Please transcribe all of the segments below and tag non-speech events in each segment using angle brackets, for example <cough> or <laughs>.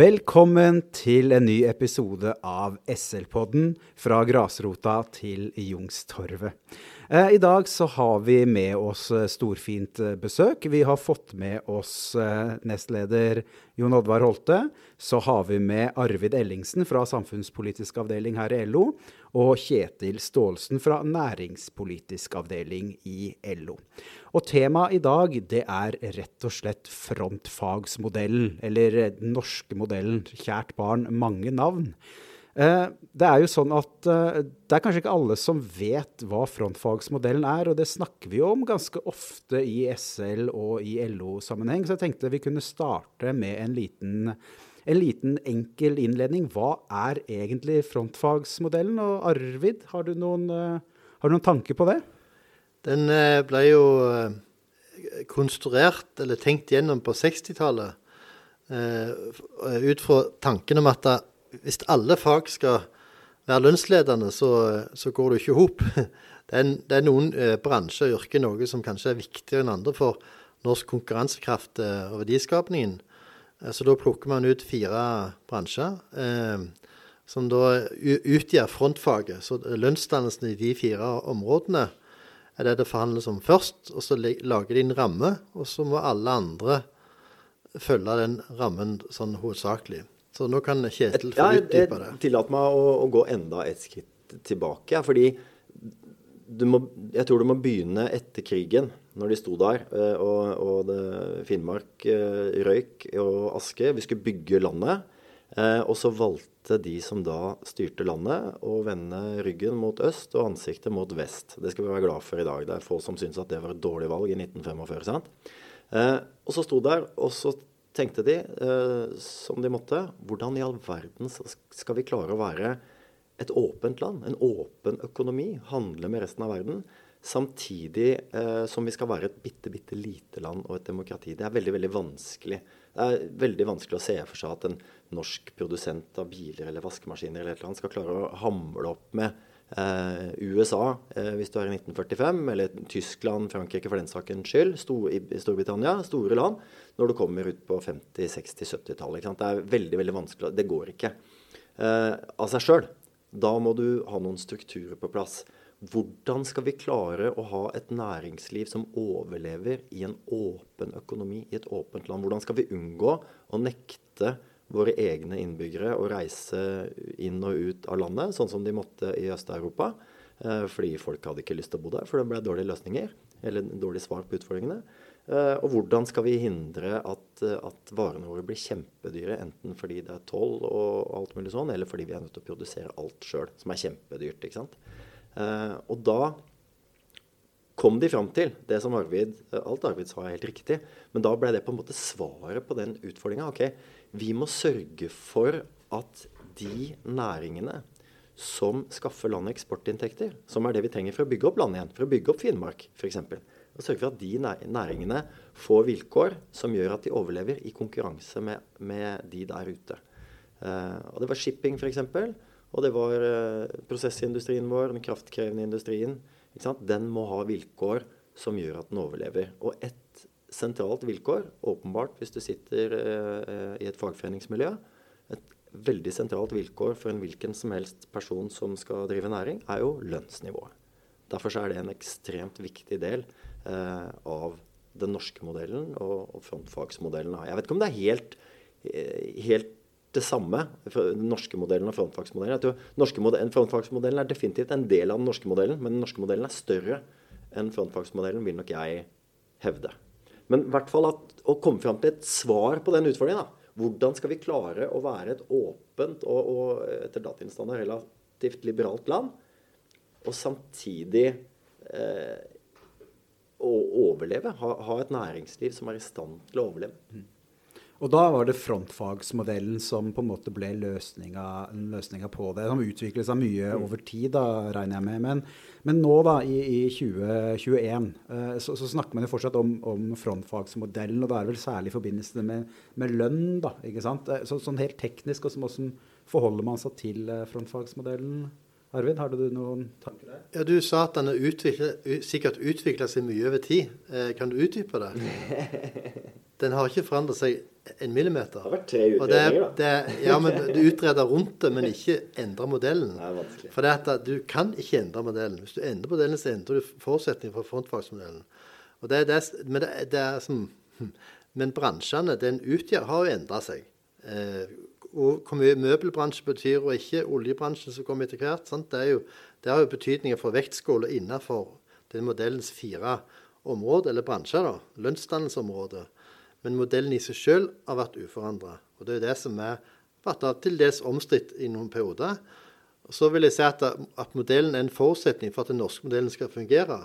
Velkommen til en ny episode av SL-podden fra grasrota til Jungstorvet. Eh, I dag så har vi med oss eh, storfint eh, besøk. Vi har fått med oss nestleder Jon Oddvar Holte. Så har vi med Arvid Ellingsen fra samfunnspolitisk avdeling her i LO. Og Kjetil Staalesen fra næringspolitisk avdeling i LO. Og temaet i dag det er rett og slett frontfagsmodellen, eller den norske modellen. Kjært barn, mange navn. Eh, det er jo sånn at eh, det er kanskje ikke alle som vet hva frontfagsmodellen er, og det snakker vi jo om ganske ofte i SL og i LO-sammenheng, så jeg tenkte vi kunne starte med en liten, en liten enkel innledning. Hva er egentlig frontfagsmodellen? Og Arvid, har du noen, eh, har du noen tanker på det? Den ble jo konstruert, eller tenkt gjennom på 60-tallet, ut fra tanken om at hvis alle fag skal være lønnsledende, så, så går det ikke i hop. <laughs> Det, det, er noen eh, bransjer og yrker noe som kanskje er viktigere enn andre for norsk konkurransekraft eh, og verdiskapningen. Eh, så da plukker man ut fire bransjer eh, som da utgjør frontfaget. Så lønnsdannelsen i de fire områdene er det det forhandles om først. Og så lager de en ramme, og så må alle andre følge den rammen sånn hovedsakelig. Så nå kan Kjetil få utdype det. Tillat meg å, å, gå enda et skritt tilbake. fordi må, jeg tror du må begynne etter krigen, når de sto der eh, og, og det, Finnmark eh, røyk og aske. Vi skulle bygge landet. Eh, og så valgte de som da styrte landet, å vende ryggen mot øst og ansiktet mot vest. Det skal vi være glad for i dag. Det er få som syns at det var et dårlig valg i 1945. sant? og så sto der, og så tenkte de, eh, som de måtte, hvordan i all verden skal vi klare å være et åpent land, en åpen økonomi, handle med resten av verden, samtidig eh, som vi skal være et bitte, bitte lite land og et demokrati. Det er veldig, veldig vanskelig. Det er veldig vanskelig å se for seg at en norsk produsent av biler eller vaskemaskiner eller et eller annet skal klare å hamle opp med USA, eh, hvis du er i 1945, eller Tyskland, Frankrike for den sakens skyld, Storbritannia, store land, når du kommer ut på 50-, 60-, 70-tallet. Det er veldig veldig vanskelig. Det går ikke eh, av seg sjøl. Da må du ha noen strukturer på plass. Hvordan skal vi klare å ha et næringsliv som overlever i en åpen økonomi, i et åpent land? Hvordan skal vi unngå å nekte våre egne innbyggere å reise inn og ut av landet, sånn som de måtte i Øst-Europa. Eh, fordi folk hadde ikke lyst til å bo der, for det ble dårlige løsninger. Eller dårlig svar på utfordringene. Eh, og hvordan skal vi hindre at, at varene våre blir kjempedyre, enten fordi det er toll og alt mulig sånn, eller fordi vi er nødt til å produsere alt sjøl, som er kjempedyrt. ikke sant? Eh, og da kom de fram til det som Arvid Alt Arvid sa er helt riktig, men da ble det på en måte svaret på den utfordringa. Okay, vi må sørge for at de næringene som skaffer landet eksportinntekter, som er det vi trenger for å bygge opp landet igjen, for å bygge opp Finnmark f.eks. Og sørge for at de næringene får vilkår som gjør at de overlever i konkurranse med, med de der ute. Uh, og Det var shipping f.eks. Og det var uh, prosessindustrien vår, den kraftkrevende industrien. Den må ha vilkår som gjør at den overlever. Og et sentralt vilkår, åpenbart hvis du sitter eh, i et fagforeningsmiljø. Et veldig sentralt vilkår for en hvilken som helst person som skal drive næring, er jo lønnsnivået. Derfor er det en ekstremt viktig del eh, av den norske modellen og, frontfagsmodellen. Jeg vet ikke om det er helt, eh, helt det samme, den norske modellen og frontfagsmodellen. Jeg tror norske modellen, Frontfagsmodellen er definitivt en del av den norske modellen, men den norske modellen er større enn frontfagsmodellen, vil nok jeg hevde. Men i hvert fall at, å komme fram til et svar på den utfordringen. Da. Hvordan skal vi klare å være et åpent og, og etter datinnstanden relativt liberalt land, og samtidig eh, å overleve? Ha, ha, et næringsliv som er i stand til å overleve. Og da var det frontfagsmodellen som på en måte ble løsninga på det. Som utviklet seg mye mm. over tid, da, regner jeg med. Men, men nå da, i, i 2021, eh, så, så, snakker man jo fortsatt om, om, frontfagsmodellen. Og det er vel særlig i forbindelse med, med lønn, da. ikke sant? Eh, så, sånn helt teknisk, og hvordan forholder man seg til eh, frontfagsmodellen? Arvid, har du noen tanker der? Ja, Du sa at den utviklet, sikkert utvikla seg mye over tid. Eh, kan du utdype det? <laughs> den har ikke forandret seg en millimeter. Det har vært tre utredninger, det, da. det, ja, men du utreder rundt det, men ikke endrer modellen. Det er vanskelig. For det at du kan ikke endre modellen. Hvis du endrer modellen, så endrer du forutsetningen for frontfagsmodellen. Og det, det, men det, det er som Men bransjene den utgjør, har jo endra seg. Eh, og hvor mye møbelbransje betyr, og ikke oljebransjen som kommer etter hvert. Sant? Det, er jo, det har jo betydninger for vektskåla innenfor den modellens fire områder, eller bransjer. da, Lønnsdannelsesområdet. Men modellen i seg sjøl har vært uforandra. Og det er det som er vært til dels omstridt i noen perioder. Og Så vil jeg si at, at modellen er en forutsetning for at den norske modellen skal fungere.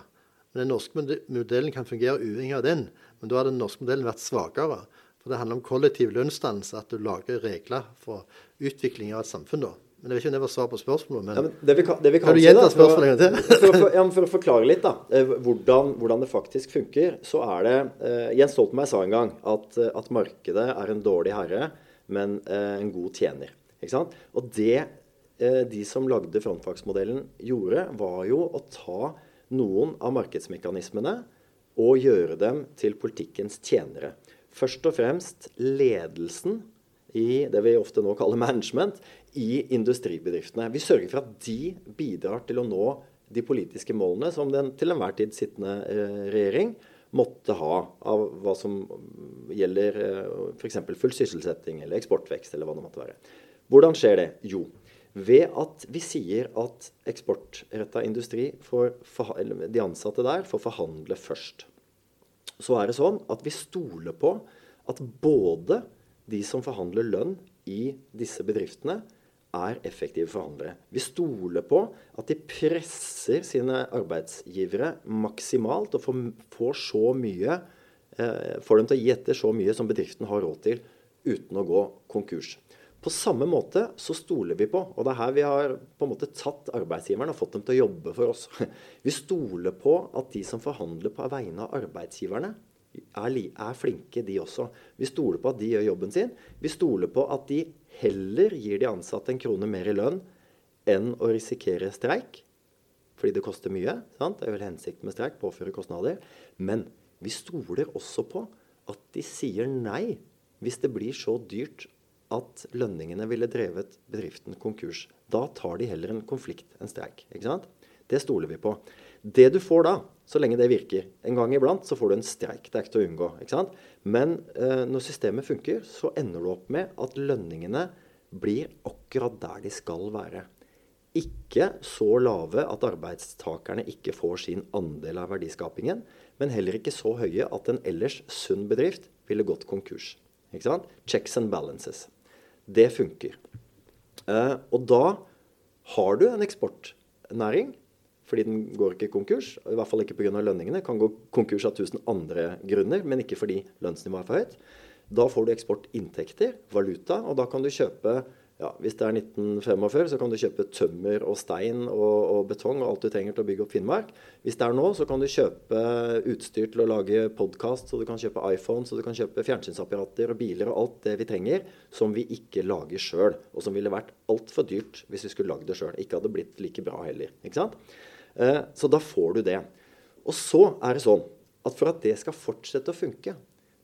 Men den norske modellen kan fungere uavhengig av den. Men da har den norske modellen vært svakere. For det handler om kollektiv lønnsdannelse, at du lager regler for utvikling av et samfunn. da. Men jeg vet ikke om det var svar på spørsmålet. Men, Ja, men det vi kan, det vi kan Kan du gjenta spørsmålet til? for, for, ja, for å forklare litt, da, eh, hvordan, hvordan det faktisk funker, så er det uh, Jens Stoltenberg sa en gang at, eh, at markedet er en dårlig herre, men uh, en god tjener. Ikke sant? Og det uh, de som lagde frontfagsmodellen gjorde, var jo å ta noen av markedsmekanismene og gjøre dem til politikkens tjenere. Først og fremst ledelsen i det vi ofte nå kaller management, i industribedriftene. Vi sørger for at de bidrar til å nå de politiske målene som den til enhver tid sittende eh, regjering måtte ha av hva som gjelder eh, f.eks. full sysselsetting eller eksportvekst eller hva det måtte være. Hvordan skjer det? Jo, ved at vi sier at eksportretta industri får, de ansatte der får forhandle først så er det sånn at vi stoler på at både de som forhandler lønn i disse bedriftene, er effektive forhandlere. Vi stoler på at de presser sine arbeidsgivere maksimalt og får, så mye eh, Får dem til å gi etter så mye som bedriften har råd til uten å gå konkurs. På samme måte så stoler vi på, og det er her vi har på en måte tatt arbeidsgiverne og fått dem til å jobbe for oss. <laughs> Vi stoler på at de som forhandler på vegne av arbeidsgiverne, er, er flinke, de også. Vi stoler på at de gjør jobben sin. Vi stoler på at de heller gir de ansatte en krone mer i lønn enn å risikere streik. Fordi det koster mye. Sant? Det er vel hensikten med streik, påføre kostnader. Men vi stoler også på at de sier nei hvis det blir så dyrt at lønningene ville drevet bedriften konkurs. Da tar de heller en konflikt enn streik. Ikke sant? Det stoler vi på. Det du får da, så lenge det virker En gang iblant så får du en streik. Det er ikke til å unngå. Ikke sant? Men eh, når systemet funker, så ender du opp med at lønningene blir akkurat der de skal være. Ikke så lave at arbeidstakerne ikke får sin andel av verdiskapingen, men heller ikke så høye at en ellers sunn bedrift ville gått konkurs. Ikke sant? Checks and balances. Det funker. Eh, og da har du en eksportnæring, fordi den går ikke konkurs, i hvert fall ikke pga. lønningene. Kan gå konkurs av tusen andre grunner, men ikke fordi lønnsnivået er for høyt. Da får du eksportinntekter, valuta, og da kan du kjøpe ja, Hvis det er 1945, så kan du kjøpe tømmer og stein og, og betong og alt du trenger til å bygge opp Finnmark. Hvis det er nå, så kan du kjøpe utstyr til å lage podkast, så du kan kjøpe iPhone, så du kan kjøpe fjernsynsapparater og biler og alt det vi trenger som vi ikke lager sjøl, og som ville vært altfor dyrt hvis vi skulle lagd det sjøl. Ikke hadde blitt like bra heller. ikke sant? Eh, så da får du det. Og så er det sånn at for at det skal fortsette å funke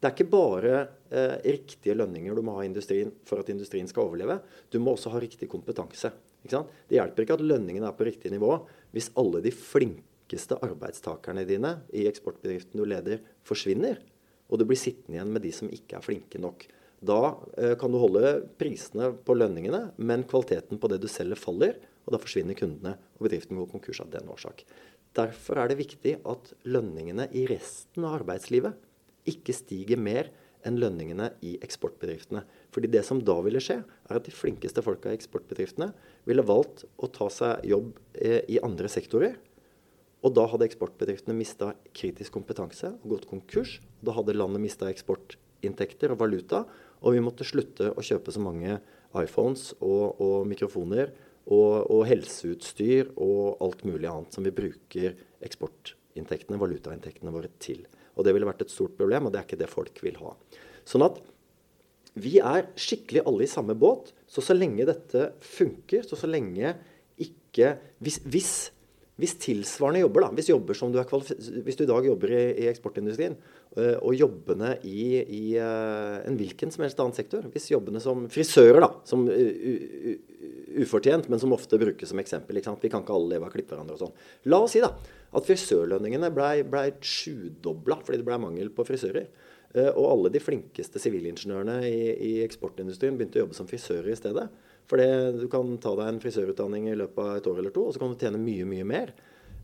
det er ikke bare eh, riktige lønninger du må ha i industrien for at industrien skal overleve. Du må også ha riktig kompetanse. Det hjelper ikke at lønningene er på riktig nivå hvis alle de flinkeste arbeidstakerne dine i eksportbedriften du leder, forsvinner, og du blir sittende igjen med de som ikke er flinke nok. Da eh, kan du holde prisene på lønningene, men kvaliteten på det du selger, faller. Og da forsvinner kundene, og bedriften går konkurs av den årsak. Derfor er det viktig at lønningene i resten av arbeidslivet ikke stiger mer enn lønningene i eksportbedriftene. Fordi det som da ville skje, er at de flinkeste folka i eksportbedriftene ville valgt å ta seg jobb eh, i andre sektorer. Og da hadde eksportbedriftene mista kritisk kompetanse og gått konkurs. Da hadde landet mista eksportinntekter og valuta, og vi måtte slutte å kjøpe så mange iPhones og, og mikrofoner og, og helseutstyr og alt mulig annet som vi bruker eksportinntektene, valutainntektene våre til. Og det ville vært et stort problem, og det er ikke det folk vil ha. Sånn at vi er skikkelig alle i samme båt. Så så lenge dette funker, så så lenge ikke Hvis, hvis, Hvis tilsvarende jobber, da, hvis, jobber du hvis du i dag jobber i, i eksportindustrien, øh, og jobbene i, i uh, en hvilken som helst annen sektor Hvis jobbene som frisører, da, som uh, ufortjent, men som ofte brukes som eksempel Vi kan ikke alle leve av å klippe hverandre og sånn. La oss si da, at frisørlønningene ble, ble sjudobla fordi det ble mangel på frisører. Uh, og alle de flinkeste sivilingeniørene i, i eksportindustrien begynte å jobbe som frisører i stedet. For du kan ta deg en frisørutdanning i løpet av et år eller to, og så kan du tjene mye, mye mer.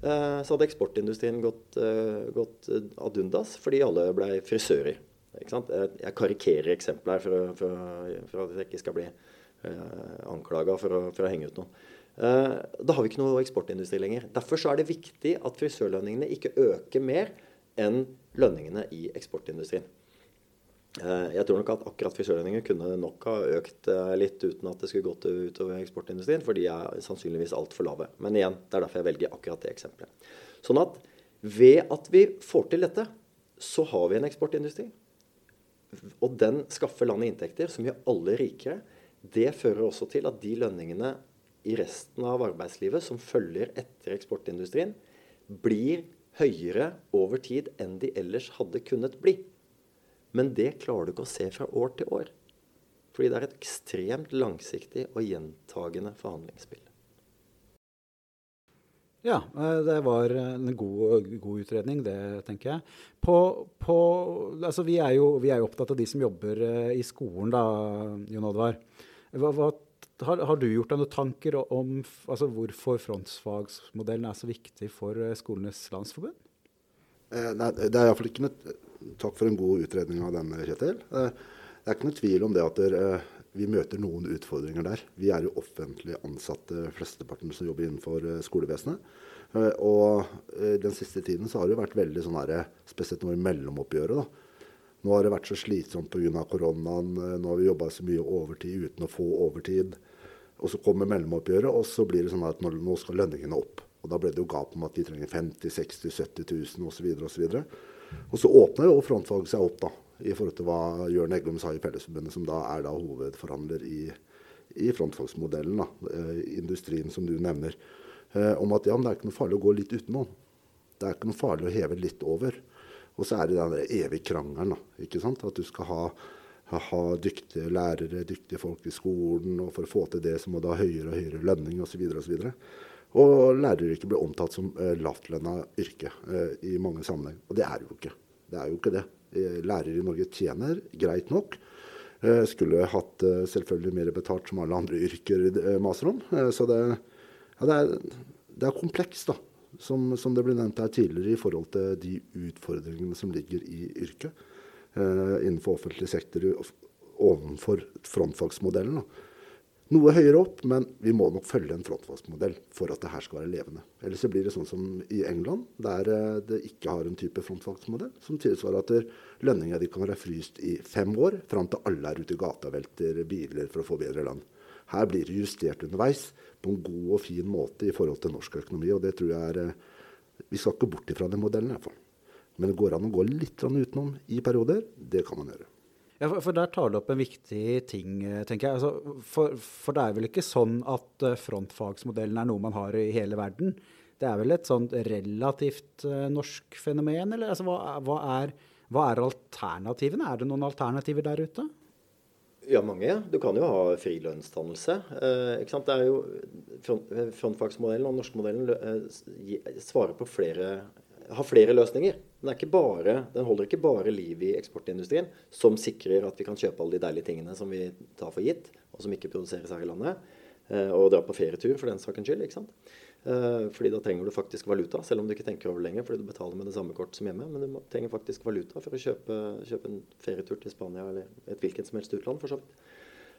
Eh, så hadde eksportindustrien gått, eh, gått ad undas fordi alle ble frisører. Jeg karikerer eksempler her for, for, for, at jeg ikke skal bli eh, anklaga for, for, å henge ut noen. Da har vi ikke noe eksportindustri lenger. Derfor er det viktig at frisørlønningene ikke øker mer enn lønningene i eksportindustrien. Eh, jeg tror nok at akkurat frisørlønninger kunne nok ha økt eh, litt uten at det skulle gått utover eksportindustrien, for de er sannsynligvis altfor lave. Men igjen, det er derfor jeg velger akkurat det eksempelet. Sånn at ved at vi får til dette, så har vi en eksportindustri. Og den skaffer landet inntekter som gjør alle rikere. Det fører også til at de lønningene i resten av arbeidslivet som følger etter eksportindustrien, blir høyere over tid enn de ellers hadde kunnet bli. Men det klarer du ikke å se fra år til år. Fordi det er et ekstremt langsiktig og gjentagende forhandlingsspill. Ja, eh, det var en god, god utredning, det tenker jeg. På, på, altså vi, er jo, vi, er jo, opptatt av de som jobber eh, i skolen, da, Jon Oddvar. Hva, hva, har, har, du gjort deg noen tanker om altså hvorfor frontfagsmodellen er så viktig for eh, Skolenes landsforbund? Eh, nei, det er iallfall ikke noe Takk for en god utredning av den, Kjetil. Eh, det er ikke noe tvil om det at eh, vi møter noen utfordringer der. Vi er jo offentlig ansatte, flesteparten som jobber innenfor eh, skolevesenet. Og den siste tiden så har det vært veldig sånn her, spesielt nå i mellomoppgjøret. da. Nå har det vært så slitsomt pga. koronaen. Nå har vi jobba så mye overtid uten å få overtid. Og så kommer mellomoppgjøret, og så blir det sånn at nå skal lønningene opp. Og da ble det jo gap om at de trenger 50 60 70 000 osv. videre Og så åpner jo frontfag seg opp da, i forhold til hva Jørn Eggum sa i Fellesforbundet, som da er da hovedforhandler i, i frontfagsmodellen, da, eh, industrien som du nevner, eh, om at ja, det er ikke noe farlig å gå litt utenom. Det er ikke noe farlig å heve litt over. Og så er det den evige krangelen. da, ikke sant? At du skal ha, ha, dyktige lærere, dyktige folk i skolen, og for å få til det så må du ha høyere og høyere lønning osv. videre Og læreryrket ble omtalt som eh, lavtlønna yrke eh, i mange sammenheng. Og det er jo ikke. Det er jo ikke det. Eh, lærere i Norge tjener greit nok. Eh, skulle hatt eh, selvfølgelig mer betalt som alle andre yrker, eh, maser om. så det, ja, det, er, det, er, komplekst, da. Som, som, det ble nevnt her tidligere, i forhold til de utfordringene som ligger i yrket innenfor offentlig sektor overfor frontfagsmodellen. da. Noe høyere opp, men vi må nok følge en frontfagsmodell for at det her skal være levende. Ellers så blir det sånn som i England, der eh, det ikke har en type frontfagsmodell, som tilsvarer at lønninga di kan være fryst i fem år, fram til alle er ute i gata og velter biler for å få bedre land. Her blir det justert underveis på en god og fin måte i forhold til norsk økonomi. og det tror jeg er, eh, Vi skal ikke bort ifra den modellen, i hvert fall. Men det går an å gå litt utenom i perioder. Det kan man gjøre. Ja, for, for, Der tar du opp en viktig ting, eh, tenker jeg. Altså, for, for, det er vel ikke sånn at eh, frontfagsmodellen er noe man har i hele verden? Det er vel et sånt relativt uh, norsk fenomen? Eller altså, hva, hva, er, hva, er, alternativene? Er det noen alternativer der ute? Ja, mange. Du kan jo ha frilønnsdannelse. Eh, det er jo front, Frontfagsmodellen og norskmodellen eh, svarer på flere har flere løsninger. Den, bare, den, holder ikke bare liv i eksportindustrien, som sikrer at vi kan kjøpe alle de deilige tingene som vi tar for gitt, og som ikke produseres her i landet. Eh, og dra på ferietur for den saken skyld. ikke sant? Eh, fordi da trenger du faktisk valuta, selv om du ikke tenker over det lenger, fordi du betaler med det samme kort som hjemme. Men du trenger faktisk valuta for å kjøpe, kjøpe en ferietur til Spania eller et hvilket som helst utland, for så vidt.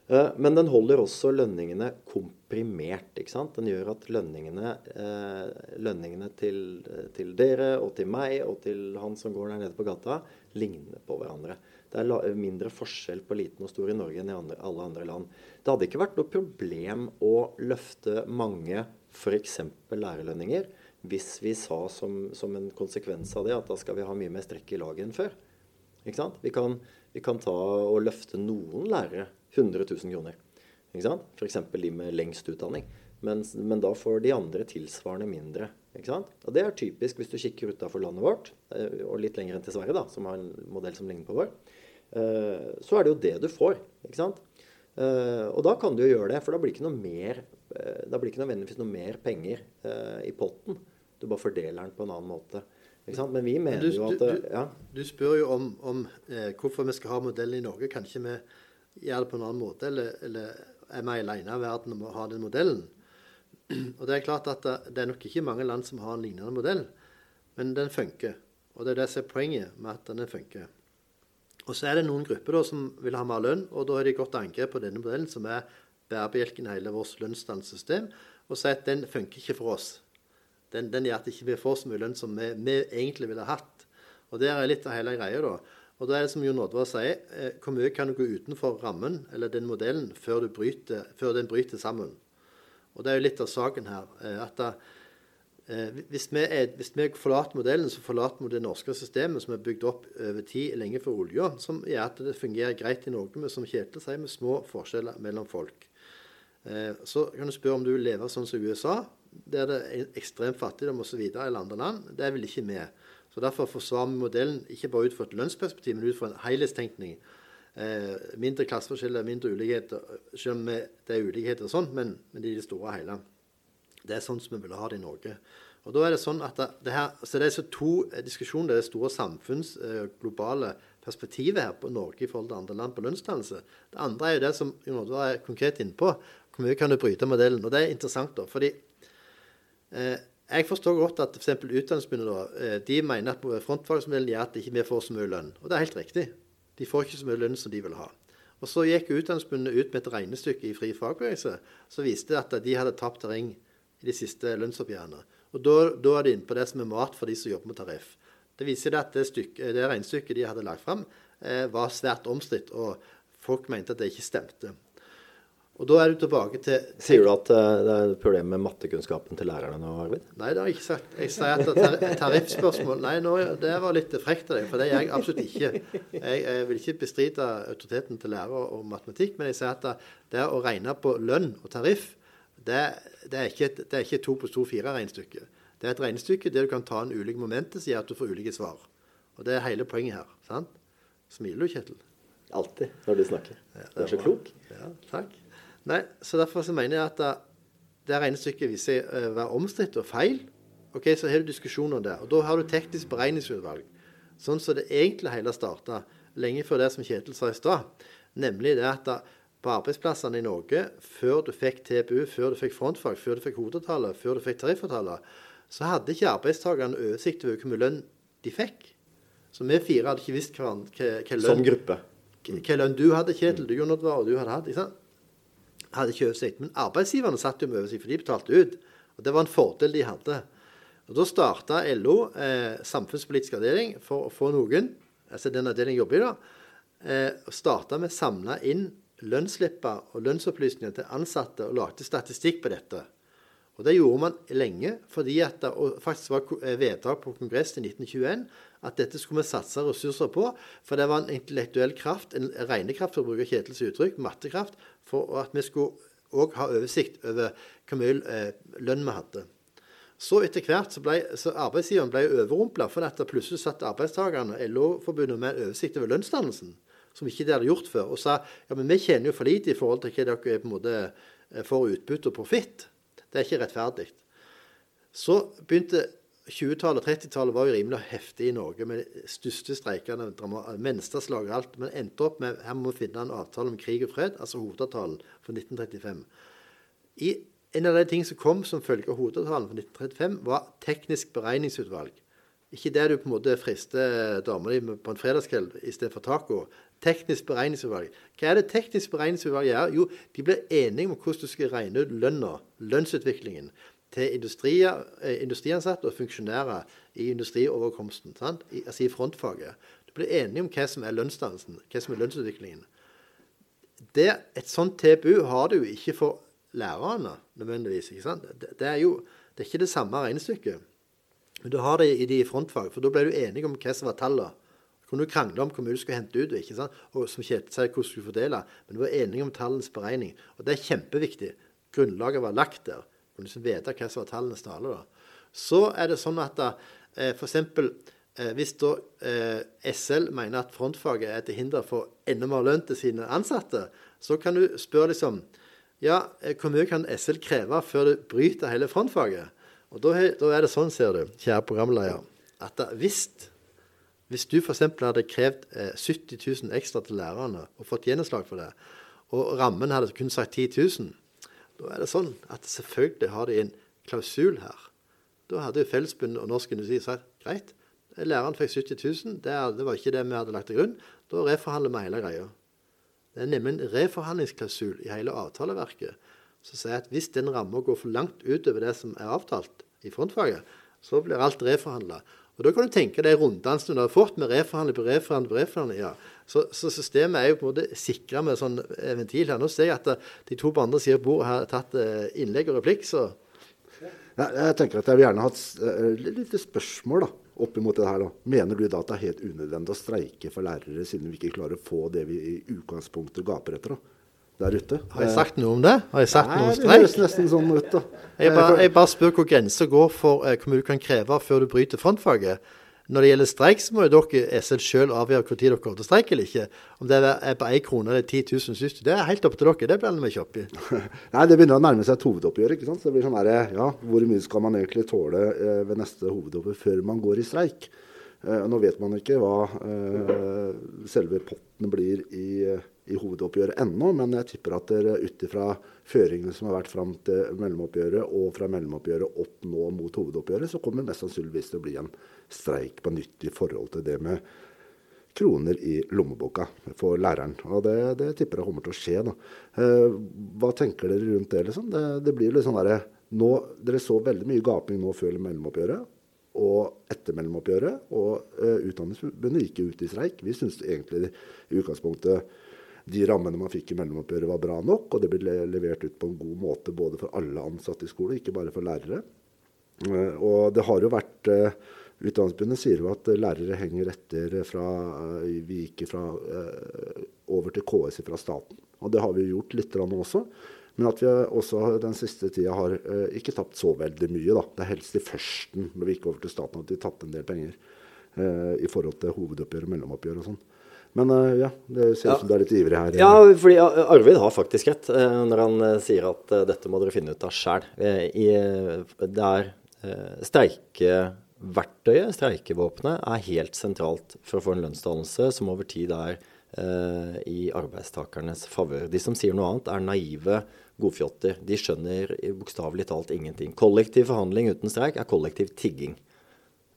Eh, men den holder også lønningene komprimert. ikke sant? Den gjør at lønningene, eh, lønningene til, til, dere og til meg og til han som går der nede på gata, ligner på hverandre. Det er mindre forskjell på liten og stor i Norge enn i andre, alle andre land. Det hadde ikke vært noe problem å løfte mange f.eks. lærerlønninger hvis vi sa som, som, en konsekvens av det at da skal vi ha mye mer strekk i laget enn før. Ikke sant? Vi kan, vi kan ta og løfte noen lærere 100 000 kroner. Ikke sant? F.eks. de med lengst utdanning. Men, men, da får de andre tilsvarende mindre. Ikke sant? Og det er typisk hvis du kikker utafor landet vårt, eh, og litt lenger enn til Sverige, da, som har en modell som ligner på vår. Eh, så er det jo det du får. ikke sant? Eh, og da kan du jo gjøre det, for da blir det ikke noe mer da blir ikke nødvendigvis noe mer penger i potten. Du bare fordeler den på en annen måte. Ikke sant? Men vi mener Men du, jo at du, ja. du, spør jo om, om eh, hvorfor vi skal ha modellen i Norge. Kan ikke vi gjøre det på en annen måte, eller, eller er vi alene i verden om å ha den modellen? Og det er klart at det er nok ikke mange land som har en lignende modell, men den funker. Og det er det som er poenget med at den funker. Og så er det noen grupper da som vil ha mer lønn, og da har de gått til angrep på denne modellen, som er bærebjelken i hele vårt lønnsdannelsessystem, og sier at den funker ikke for oss. Den, den gjør at vi ikke får så mye lønn som vi, vi, egentlig ville hatt. Og det er litt av hele greia, da. Og da er det som Jon Oddvar sier, eh, hvor mye kan du gå utenfor rammen, eller den modellen, før, bryter, før den bryter sammen? Og Det er jo litt av saken her. Eh, at da, eh, hvis, vi er, hvis, vi forlater modellen, så forlater vi det norske systemet som er bygd opp over tid, lenge før olja, som gjør at det fungerer greit i Norge, men som Kjetil sier, med små forskjeller mellom folk. Så kan du spørre om du vil leve sånn som USA, der det er ekstrem fattigdom osv. i andre land. Det vil ikke vi. Så Derfor forsvarer vi modellen ikke bare ut fra et lønnsperspektiv, men ut fra en helhetstenkning eh, mindre klasseforskjeller, mindre ulikheter. Selv om det er ulikheter og sånn, men, men i det store og hele. Det er sånn som vi vil ha det i Norge. Og da er Det sånn at det, det her, så det er så to diskusjoner. Det er store samfunns, eh, globale perspektivet her på Norge i forhold til andre land på lønnsdannelse. Det andre er jo det som Jon Oddvar er konkret inne på. Hvor mye kan du bryte modellen? Og det er interessant, da. fordi eh, jeg forstår godt at f.eks. Utdanningsforbundet eh, de mener at frontfagsmodellen gjør at ikke får så mye lønn. Og det er helt riktig. De får ikke så mye lønn som de vil ha. Og Så gikk Utdanningsforbundet ut med et regnestykke i Fri fagbevegelse som viste at de hadde tapt terreng i de siste lønnsoppgjørene. Og da, da, er de inne på det som er mat for de som jobber med tariff. Det viser at det, stykke, det regnestykket de hadde lagt fram, eh, var svært omstridt, og folk mente at det ikke stemte. Og da er du tilbake til, Sier du at uh, det er et problem med mattekunnskapen til lærerne nå, Arvid? Nei, det har jeg ikke sagt. Jeg sier at tar tariffspørsmål Nei, nå, det var litt frekt av deg, for det gjør jeg absolutt ikke. Jeg, jeg, vil ikke bestride autoriteten til lærer og matematikk, men jeg sier at det å regne på lønn og tariff, det, det er ikke et, ikke to pluss to fire-regnestykke. Det er et regnestykke der du kan ta en ulike momenter, sier at du får ulike svar. Og det er hele poenget her. sant? Smiler du, Kjetil? Alltid når du snakker. Du er så klok. Ja, takk. Nei, så Derfor så mener jeg at det, regnestykket viser seg å være omstridt og feil. Ok, Så har du diskusjoner det. Og Da har du teknisk beregningsutvalg. Sånn som det egentlig hele starta, lenge før det som Kjetil sa i stad. Nemlig det at på arbeidsplassene i Norge, før du fikk TBU, før du fikk frontfag, før du fikk hodetallet, før du fikk tariffavtale, så hadde ikke arbeidstakerne oversikt over hvor mye lønn de fikk. Så vi fire hadde ikke visst hva, hva, hva lønn Som gruppe. Hva lønn du hadde, Kjetil, du Jon Oddvar, og du hadde hatt. ikke sant? Hadde ikke oversikt. Men arbeidsgiverne satt jo med oversikt, for de betalte ut. Og det var en fordel de hadde. Og Da starta LO eh, samfunnspolitisk avdeling for å få noen, altså den avdelingen jobber i da, eh, starta med å samle inn lønnsslipper og lønnsopplysninger til ansatte og lagde statistikk på dette. Og Det gjorde man lenge, fordi at det faktisk var eh, vedtak på Kongress i 1921 at dette skulle vi satse ressurser på. For det var en intellektuell kraft, en regnekraft, for å bruke Kjetels uttrykk, mattekraft, for at vi skulle òg ha oversikt over hvor mye eh, lønn vi hadde. Så etter hvert så ble så arbeidsgiveren ble overrumpla, for at plutselig satt arbeidstakerne, LO-forbundet, med en oversikt over lønnsdannelsen, som ikke de hadde gjort før, og sa ja, men vi tjener jo for lite i forhold til hva dere på en måte eh, får utbytte og profitt. Det er ikke rettferdig. Så begynte 20-tallet og 30-tallet var jo rimelig heftig i Norge med de største streikene, menneskeslag og alt. Men endte opp med her må vi finne en avtale om krig og fred, altså hovedavtalen for 1935. I, en av de tingene som kom som følge av hovedavtalen for 1935, var teknisk beregningsutvalg. Ikke det du på en måte frister dama di på en fredagskveld istedenfor taco. Teknisk beregningsutvalg. Hva er det teknisk beregningsutvalg gjør? Jo, de blir enige om hvordan du skal regne ut lønna, lønnsutviklingen, til eh, industriansatte og funksjonærer i industrioverkomsten. I, altså i frontfaget. Du blir enige om hva som er lønnsdannelsen, hva som er lønnsutviklingen. Det, et sånt TPU har du ikke for lærerne nødvendigvis. ikke sant? Det, det, er jo det er ikke det samme regnestykket. Men du har det i de frontfag, for da ble du enige om hva som var tallene. Kunne du krangle om hvor mye du skulle hente ut, ikke sant? og som Kjetil sier, hvordan du skulle fordele. Men du var enige om tallenes beregning. Og det er kjempeviktig. Grunnlaget var lagt der. Kunne liksom vite hva som var tallenes tale. da. Så er det sånn at eh, f.eks. Eh, hvis da eh, SL mener at frontfaget er til hinder for enda mer lønn til sine ansatte, så kan du spørre liksom Ja, eh, hvor mye kan SL kreve før det bryter hele frontfaget? Og da, da er det sånn, ser du, kjære programleder, at hvis, hvis du f.eks. hadde krevd eh, 70 000 ekstra til lærerne og fått gjennomslag for det, og rammen hadde kun sagt 10 000, da er det sånn at selvfølgelig har de en klausul her. Da hadde jo Fellesbundet og Norsk Industri sagt greit, læreren fikk 70 000, det, det var ikke det vi hadde lagt til grunn. Da reforhandler vi hele greia. Det er nemlig en reforhandlingsklausul i hele avtaleverket som sier at hvis den ramma går for langt utover det som er avtalt i frontfaget, så blir alt reforhandla. Og Da kan du tenke deg runddansen du har fått med reforhandling på reforhandling på reforhandling. Ja. Så, så, systemet er jo på en måte sikra med sånn ventil her. Nå ser jeg at de to på andre siden av bordet har tatt eh, innlegg og replikk, så ja, Jeg tenker at jeg vil gjerne ha et lite spørsmål da, oppimot det her. da. Mener du da at det er helt unødvendig å streike for lærere, siden vi ikke klarer å få det vi i utgangspunktet gaper etter? da? Der ute. Har jeg sagt noe om det? Har jeg sagt Nei, noe om streik? Det høres nesten sånn ut, da. Jeg bare, jeg bare spør hvor grensa går for eh, hvor mye du kan kreve før du bryter frontfaget. Når det gjelder streik, så må jo dere selv avgjøre når dere kommer til streik eller ikke. Om det er på én krone eller 10 000 synes du, det er helt opp til dere. Det blander vi ikke opp i. <laughs> Nei, Det begynner å nærme seg et hovedoppgjør. ikke sant? Så det blir sånn der, ja, Hvor mye skal man egentlig tåle eh, ved neste hovedoppgjør før man går i streik? Eh, nå vet man ikke hva eh, selve potten blir i, i hovedoppgjøret ennå, men jeg tipper at dere ut ifra føringene som har vært fram til mellomoppgjøret og fra mellomoppgjøret opp nå mot hovedoppgjøret, så kommer det mest sannsynligvis til å bli en streik på nytt i forhold til det med kroner i lommeboka for læreren. Og det, det tipper jeg kommer til å skje. da. Eh, hva tenker dere rundt det? liksom? Det, det blir litt sånn derre Dere så veldig mye gaping nå før mellomoppgjøret og etter mellomoppgjøret. Og eh, Utdanningsforbundet gikk ut i streik. Vi syns egentlig i utgangspunktet de rammene man fikk i mellomoppgjøret var bra nok, og det ble levert ut på en god måte både for alle ansatte i skolen, ikke bare for lærere. Eh, og det har jo vært eh, Utdanningsforbundet sier jo at lærere henger etter fra eh, Vi gikk fra, over til KS fra staten. Og det har vi gjort litt også. Men at vi også den siste tida har ikke tapt så veldig mye. da. Det er helst i førsten, når vi gikk over til staten, at vi tapte en del penger i forhold til hovedoppgjør og mellomoppgjør og sånn. Men eh, ja, det ser ut Ja. som du er litt ivrig her. Ja, fordi Arvid har faktisk rett eh, når han eh, sier at dette må dere finne ut av sjæl. Det er streikeverktøyet, streikevåpenet, er helt sentralt for å få en lønnsdannelse som over tid er i arbeidstakernes favør. De som sier noe annet, er naive godfjotter. De skjønner bokstavelig talt ingenting. Kollektiv forhandling uten streik er kollektiv tigging.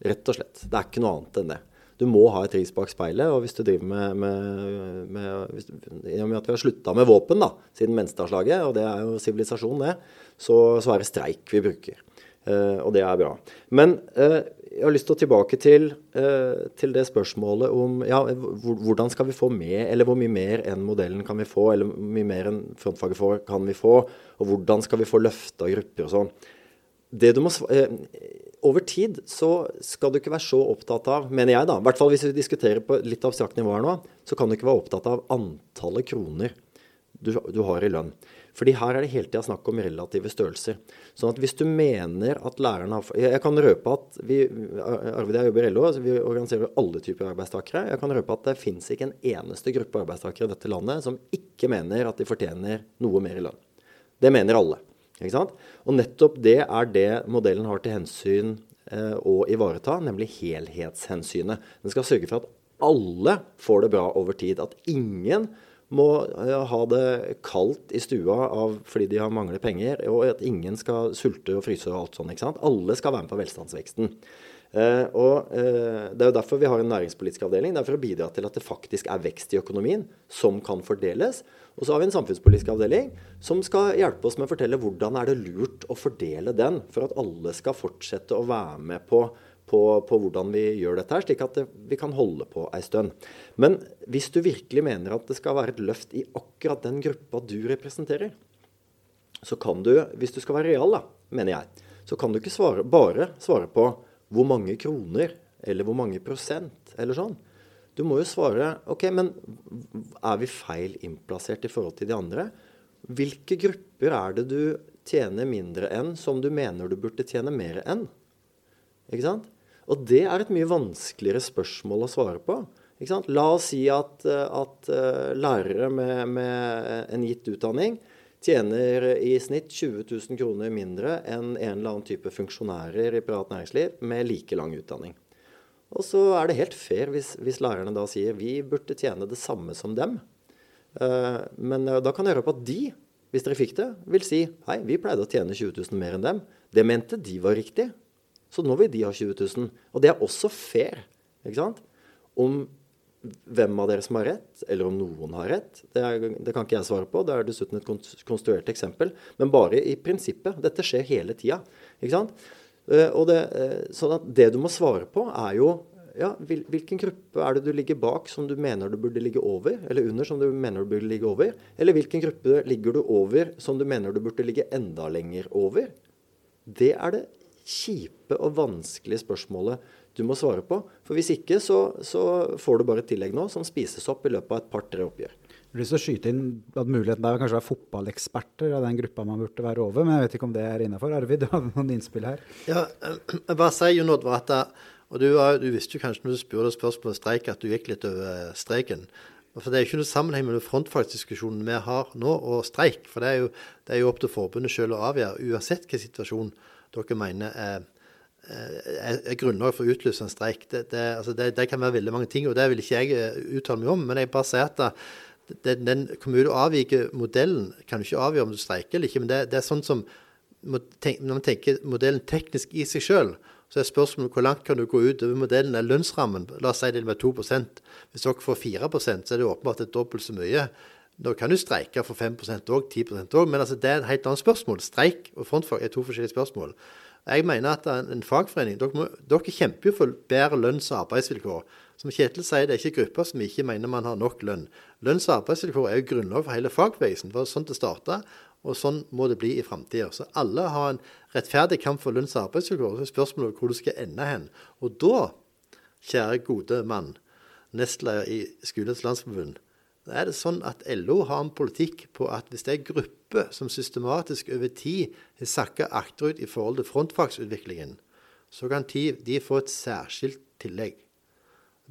Rett og slett. Det er ikke noe annet enn det. Du må ha et ris bak speilet, og hvis du driver med, med, med hvis, I og med at vi har slutta med våpen da, siden Menstadslaget, og det er jo sivilisasjon, det, så, så er det streik vi bruker. Eh, og det er bra. Men eh, jeg har lyst til å tilbake til, eh, til det spørsmålet om ja, hvordan skal vi få med, eller hvor mye mer enn modellen kan vi få, eller hvor mye mer enn frontfaget får, kan vi få, og hvordan skal vi få løfta grupper og sånn. Det du må, svare over tid så skal du ikke være så opptatt av, mener jeg da, i hvert fall hvis vi diskuterer på litt abstrakt nivå her nå, så kan du ikke være opptatt av antallet kroner du, du har i lønn. Fordi her er det hele tida snakk om relative størrelser. Sånn at hvis du mener at læreren har Jeg kan røpe at vi Arvid jeg jobber i LO, vi organiserer alle typer arbeidstakere. Jeg kan røpe at det fins ikke en eneste gruppe arbeidstakere i dette landet som ikke mener at de fortjener noe mer i lønn. Det mener alle. Og nettopp det er det modellen har til hensyn eh, å ivareta, nemlig helhetshensynet. Den skal sørge for at alle får det bra over tid. At ingen må eh, ha det kaldt i stua av, fordi de har mangler penger, og at ingen skal sulte og fryse og alt sånt. ikke sant? Alle skal være med på velstandsveksten. Eh, og eh, Det er jo derfor vi har en næringspolitisk avdeling. Det er for å bidra til at det faktisk er vekst i økonomien som kan fordeles. Og så har vi en samfunnspolitisk avdeling som skal hjelpe oss med å fortelle hvordan er det lurt å fordele den, for at alle skal fortsette å være med på, på, på hvordan vi gjør dette, her, slik at vi kan holde på ei stund. Men hvis du virkelig mener at det skal være et løft i akkurat den gruppa du representerer, så kan du, hvis du skal være real, da, mener jeg, så kan du ikke svare, bare svare på hvor mange kroner eller hvor mange prosent eller sånn. Du må jo svare OK, men er vi feil innplassert i forhold til de andre? Hvilke grupper er det du tjener mindre enn som du mener du burde tjene mer enn? Ikke sant? Og det er et mye vanskeligere spørsmål å svare på. Ikke sant? La oss si at, at uh, lærere med, med, en gitt utdanning tjener i snitt 20 000 kroner mindre enn en eller annen type funksjonærer i privat næringsliv med like lang utdanning. Og så er det helt fair hvis, hvis lærerne da sier vi burde tjene det samme som dem. Uh, men uh, da kan jeg høre på at de, hvis dere fikk det, vil si hei, vi pleide å tjene 20 000 mer enn dem. Det mente de var riktig. Så nå vil de ha 20 000. Og det er også fair. ikke sant? Om hvem av dere som har rett, eller om noen har rett, det, er, det, kan ikke jeg svare på. Det er dessuten et konstruert eksempel. Men bare i prinsippet. Dette skjer hele tida. Ikke sant? Eh, og det, eh, sånn at det du må svare på, er jo ja, hvilken gruppe er det du ligger bak som du mener du burde ligge over, eller under som du mener du burde ligge over? Eller hvilken gruppe ligger du over som du mener du burde ligge enda lenger over? Det er det kjipe og vanskelige spørsmålet du må svare på. For hvis ikke, så, så får du bare et tillegg nå som spises opp i løpet av et par-tre oppgjør. Jeg har lyst til å skyte inn at muligheten der kanskje å være fotballeksperter av den gruppa man burde være over, men jeg vet ikke om det er innafor. Arvid, <laughs> du hadde noen innspill her? Ja, jeg bare sier jo Oddvar at og du, du, visste jo kanskje når du spurte spørsmål om streik, at du gikk litt over streken. For Det er jo ikke noe sammenheng mellom frontfagsdiskusjonen vi har nå, og streik. For det er jo, det er jo opp til forbundet selv å avgjøre, uansett hvilken situasjon dere mener er, er, er grunnlag for å utlyse en streik. Det, det, altså det, kan være veldig mange ting, og det vil ikke jeg eh, uttale meg om. Men jeg bare sier at den, den kommune avviker modellen kan du ikke avgjøre om du streiker eller ikke. Men det, er sånn som når man tenker modellen teknisk i seg sjøl, så er spørsmålet hvor langt kan du gå ut over modellen er lønnsrammen. La oss si det med 2% Hvis dere får 4% så er det åpenbart det dobbelt så mye. Nå kan du streike for 5% òg, 10% òg, men altså det er et helt annet spørsmål. Streik og frontfag er to forskjellige spørsmål. Jeg mener at en fagforening dere, må, dere kjemper jo for bedre lønns- og arbeidsvilkår. Som Kjetil sier, det er ikke grupper som ikke mener man har nok lønn. Lønns- og arbeidsvilkår er jo grunnlag for hele fagbevegelsen. Det var sånn det starta, og sånn må det bli i framtida. Så alle har en rettferdig kamp for lønns- og arbeidsvilkår. Så er spørsmålet hvor du skal ende hen. Og da, kjære gode mann, nestleder i Skolens landsforbund, da er det sånn at LO har en politikk på at hvis det er grupper som systematisk over tid har sakka akterut i forhold til frontfagsutviklingen, så kan de få et særskilt tillegg.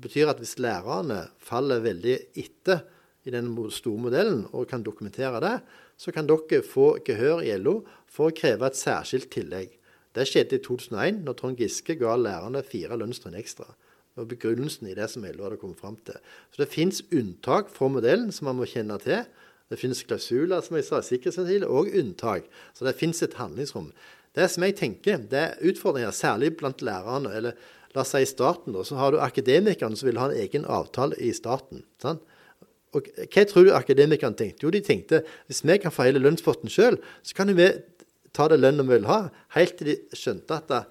Det betyr at hvis lærerne faller veldig etter i den store modellen og kan dokumentere det, så kan dere få gehør i LO for å kreve et særskilt tillegg. Det skjedde i 2001, når Trond Giske ga lærerne fire lønnstrinn ekstra. Var begrunnelsen i det som LO hadde kommet fram til. Så det fins unntak fra modellen som man må kjenne til. Det finnes klausuler, som jeg sa, sikkerhetsventil, og unntak. Så det fins et handlingsrom. Det som jeg tenker, det er utfordringer, særlig blant lærerne. eller La oss si staten, da, så har du akademikerne som vil ha en egen avtale i staten. Sant? Og Hva tror du akademikerne tenkte? Jo, de tenkte hvis vi kan få hele lønnspotten sjøl, så kan vi ta det lønna vi vil ha. Helt til de skjønte at det,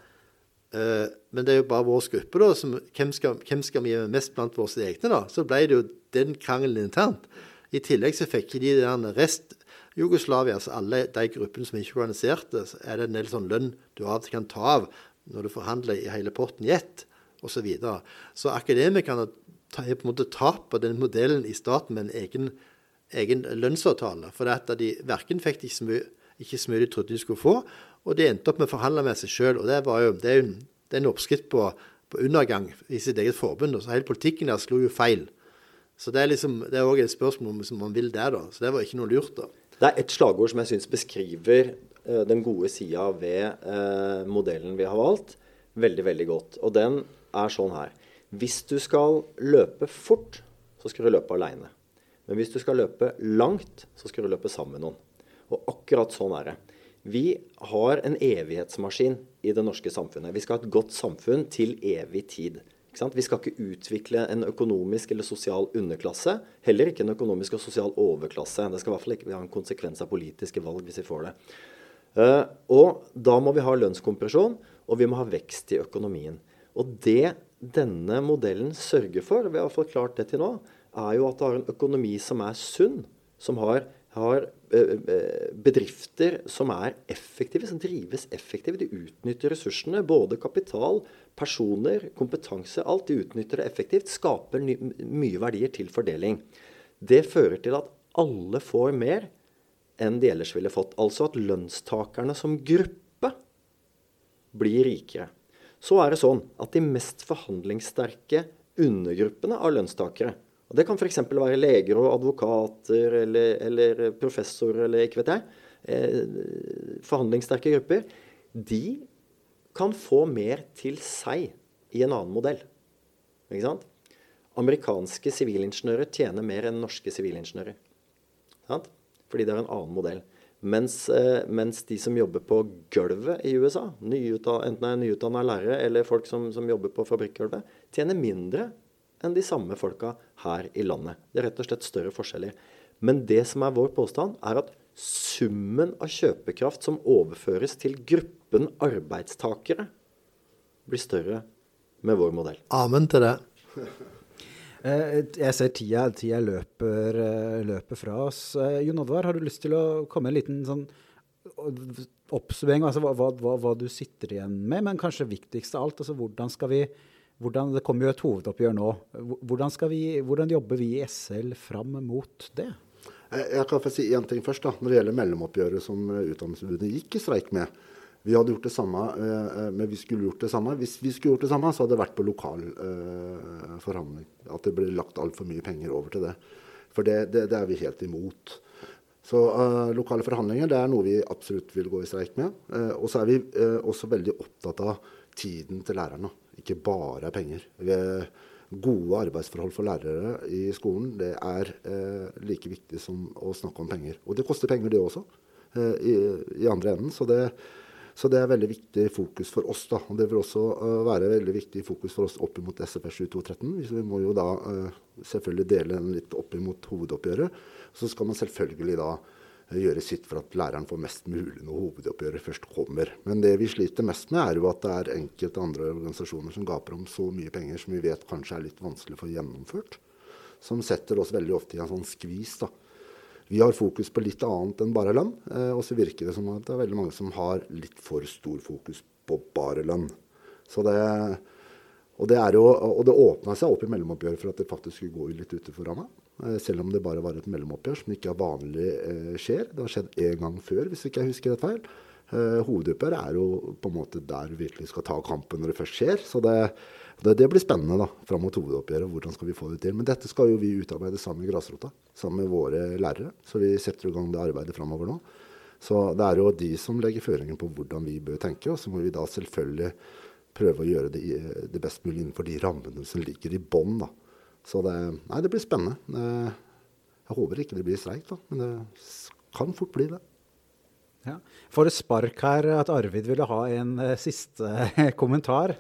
uh, Men det er jo bare vår gruppe, da. Som, hvem, skal, hvem, skal, vi gi mest blant våre egne, da? Så ble det jo den krangelen internt. I tillegg så fikk de den rest Jugoslavia, altså alle de gruppene som ikke organiserte, så er det en del sånn lønn du av og til kan ta av når du forhandler i hele potten i ett, osv. Så, videre. så akademikerne er på en måte tap på den modellen i staten med en egen, egen lønnsavtale. For at de verken fikk ikke så, mye, ikke så mye de trodde de skulle få, og de endte opp med å forhandle med seg sjøl. Det, det er jo det er en oppskrift på, på, undergang i sitt eget forbund. Så hele politikken der slo jo feil. Så det er liksom, det er òg et spørsmål om man vil det, da. Så det var ikke noe lurt, da. Det er et slagord som jeg syns beskriver den gode sida ved eh, modellen vi har valgt, veldig, veldig godt. Og den er sånn her. Hvis du skal løpe fort, så skal du løpe aleine. Men hvis du skal løpe langt, så skal du løpe sammen med noen. Og akkurat sånn er det. Vi har en evighetsmaskin i det norske samfunnet. Vi skal ha et godt samfunn til evig tid. Vi skal ikke utvikle en økonomisk eller sosial underklasse. Heller ikke en økonomisk og sosial overklasse. Det skal i hvert fall ikke ha en konsekvens av politiske valg hvis vi får det. Uh, og da må vi ha lønnskompresjon, og vi må ha vekst i økonomien. Og det denne modellen sørger for, vi har forklart klart det til nå, er jo at det har en økonomi som er sunn. Som har, har eh, eh, bedrifter som er effektive, som drives effektivt. De utnytter ressursene, både kapital, personer, kompetanse. Alt de utnytter det effektivt. Skaper mye verdier til fordeling. Det fører til at alle får mer enn de ellers ville fått. Altså at lønnstakerne som gruppe blir rikere. Så er det sånn at de mest forhandlingssterke undergruppene av lønnstakere og Det kan f.eks. være leger og advokater eller, eller professorer eller ikke vet jeg. Eh, forhandlingssterke grupper. De kan få mer til seg i en annen modell. Ikke sant? Amerikanske sivilingeniører tjener mer enn norske sivilingeniører. Fordi det er en annen modell. Mens, eh, mens, de som jobber på gulvet i USA, enten det er nyutdanna lærere eller folk som, som jobber på fabrikkgulvet, tjener mindre enn de samme folka her i landet. Det er rett og slett større forskjeller. Men det som er vår påstand, er at summen av kjøpekraft som overføres til gruppen arbeidstakere, blir større med vår modell. Amen til det. Eh, jeg ser tida, tida løper, eh, løper, fra oss. Eh, Jon Oddvar, har du lyst til å komme en liten sånn oppsummering? Altså hva, hva, hva, du sitter igjen med, men kanskje viktigst av alt, altså hvordan skal vi hvordan, det kommer jo et hovedoppgjør nå. Hvordan, vi, hvordan, jobber vi i SL fram mot det? Jeg kan få si én ting først. da, Når det gjelder mellomoppgjøret som Utdanningsforbundet gikk i streik med. Vi hadde gjort det samme, eh, men vi skulle gjort det samme. Hvis vi skulle gjort det samme, så hadde det vært på lokal eh, forhandling. At det ble lagt altfor mye penger over til det. For det, det, det er vi helt imot. Så eh, lokale forhandlinger det er noe vi absolutt vil gå i streik med. Eh, og så er vi også veldig opptatt av tiden til lærerne ikke bare er penger. Gode arbeidsforhold for lærere i skolen det er eh, like viktig som å snakke om penger. Og det koster penger, det også, eh, i, i, andre enden. Så det, så det, er veldig viktig fokus for oss. da, og Det vil også uh, være veldig viktig fokus for oss opp mot SFR 2213. Vi må jo da uh, selvfølgelig dele den litt opp mot hovedoppgjøret. Så skal man selvfølgelig da gjøre sitt for at læreren får mest mulig når hovedoppgjøret først kommer. Men det vi sliter mest med, er jo at det er enkelte andre organisasjoner som gaper om så mye penger som vi vet kanskje er litt vanskelig å få gjennomført. Som setter oss veldig ofte i en sånn skvis. da. Vi har fokus på litt annet enn bare lønn. Eh, og så virker det som at det er veldig mange som har litt for stor fokus på bare lønn. Så det, og det, og det åpna seg opp i mellomoppgjøret for at det faktisk skulle gå litt utenfor ramma. Eh, selv om det bare var et mellomoppgjør som ikke er vanlig eh, skjer. Det har skjedd én gang før, hvis ikke jeg husker det feil. Eh, Hovedoppgjøret er jo på en måte der vi virkelig skal ta kampen når det først skjer. Så det, det, det blir spennende da, fram mot hovedoppgjøret. Hvordan skal vi få det til? Men dette skal jo vi utarbeide sammen med Grasrota, sammen med våre lærere. Så vi setter i gang det arbeidet framover nå. Så det er jo de som legger føringen på hvordan vi bør tenke. Og så må vi da selvfølgelig prøve å gjøre det, det best mulig innenfor de rammene som ligger i bånn. Så det, nei, det blir spennende. Jeg håper ikke det blir streik, da, men det kan fort bli det. Ja. Får et spark her at Arvid ville ha en uh, siste <laughs> kommentar.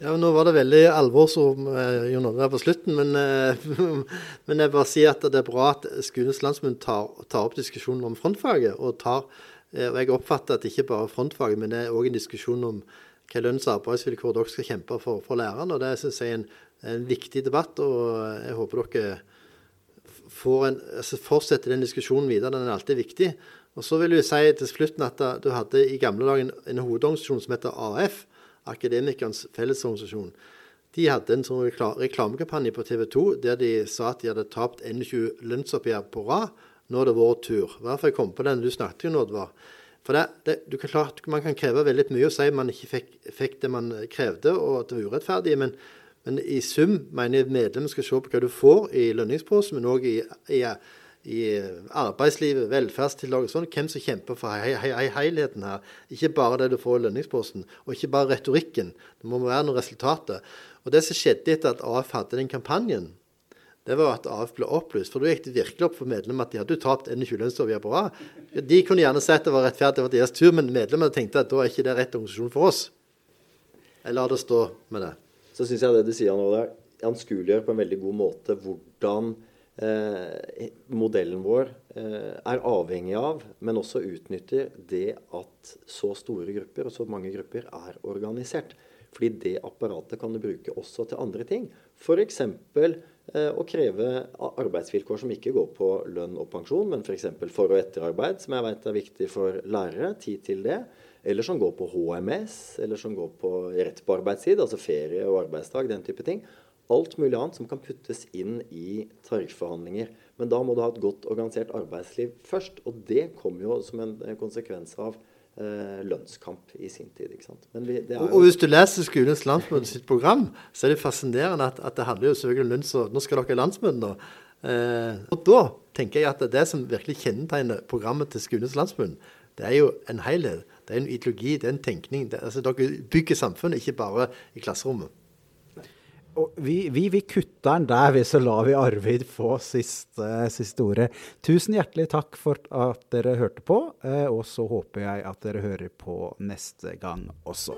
Ja, Nå var det veldig alvorsom uh, Jon Oddvar på slutten, men, uh, <laughs> men jeg bare sier at det er bra at Skolens landsmund tar, tar, opp diskusjonen om frontfaget. og tar, og Jeg oppfatter at det ikke bare er frontfaget, men det er òg en diskusjon om hva lønns- og arbeidsvilkår dere skal kjempe for for lærerne. og Det synes jeg er en en viktig debatt, og jeg håper dere en, altså fortsetter den diskusjonen videre. Den er alltid viktig. Og så vil jeg si til slutten at du hadde i gamle dager en, en hovedorganisasjon som heter AF, Akademikernes fellesorganisasjon. De hadde en sånn reklamekampanje på TV 2 der de sa at de hadde tapt 21 lønnsoppgjør på rad. Nå er det vår tur. Hvert fall jeg kom på den du snakket om, Oddvar. For det, det, kan klart, Man kan kreve veldig mye og si at man ikke fikk, fikk det man krevde, og at det var urettferdig. men men i sum mener jeg medlemmene skal se på hva du får i lønningsposen, men òg i, i, i, arbeidslivet, velferdstiltak sånn. Hvem som kjemper for he, he, he, helheten her. Ikke bare det du får i lønningsposten, og ikke bare retorikken. Det må være noen resultater. Og det som skjedde etter at AF hadde den kampanjen, det var at AF ble opplyst. For da gikk det virkelig opp for medlemmene at de hadde jo tapt 21 lønnsoppgjør på rad. De kunne gjerne sett det var rettferdig for deres tur, men medlemmene tenkte at da er ikke det rett organisasjon for oss. Jeg lar det stå med det så syns jeg det du sier nå det anskueliggjør på en veldig god måte hvordan eh, modellen vår eh, er avhengig av, men også utnytter det at så store grupper og så mange grupper er organisert. Fordi det apparatet kan du bruke også til andre ting. F.eks. Eh, å kreve arbeidsvilkår som ikke går på lønn og pensjon, men f.eks. For, for og etterarbeid, som jeg vet er viktig for lærere. Tid til det eller som går på HMS, eller som går på rett på arbeidstid, altså ferie og arbeidsdag, den type ting. Alt mulig annet som kan puttes inn i tariffforhandlinger. Men da må du ha et godt organisert arbeidsliv først. Og det kommer jo som en konsekvens av eh, lønnskamp i sin tid. ikke sant? Vi, jo og hvis du leser skolens landsmøte sitt program, så er det fascinerende at, at det handler jo selvfølgelig om lønns... og Nå skal dere i landsmøtet nå. Eh, og da tenker jeg at det som virkelig kjennetegner programmet til skolens landsmøte, det er jo en helhet. Det er en ideologi, det er en tenkning. Det, altså, dere bygger samfunnet, ikke bare i klasserommet. Vi, vi, vi kutter den der, vi, så lar vi Arvid få siste, siste ordet. Tusen hjertelig takk for at dere hørte på, eh, og så håper jeg at dere hører på neste gang også.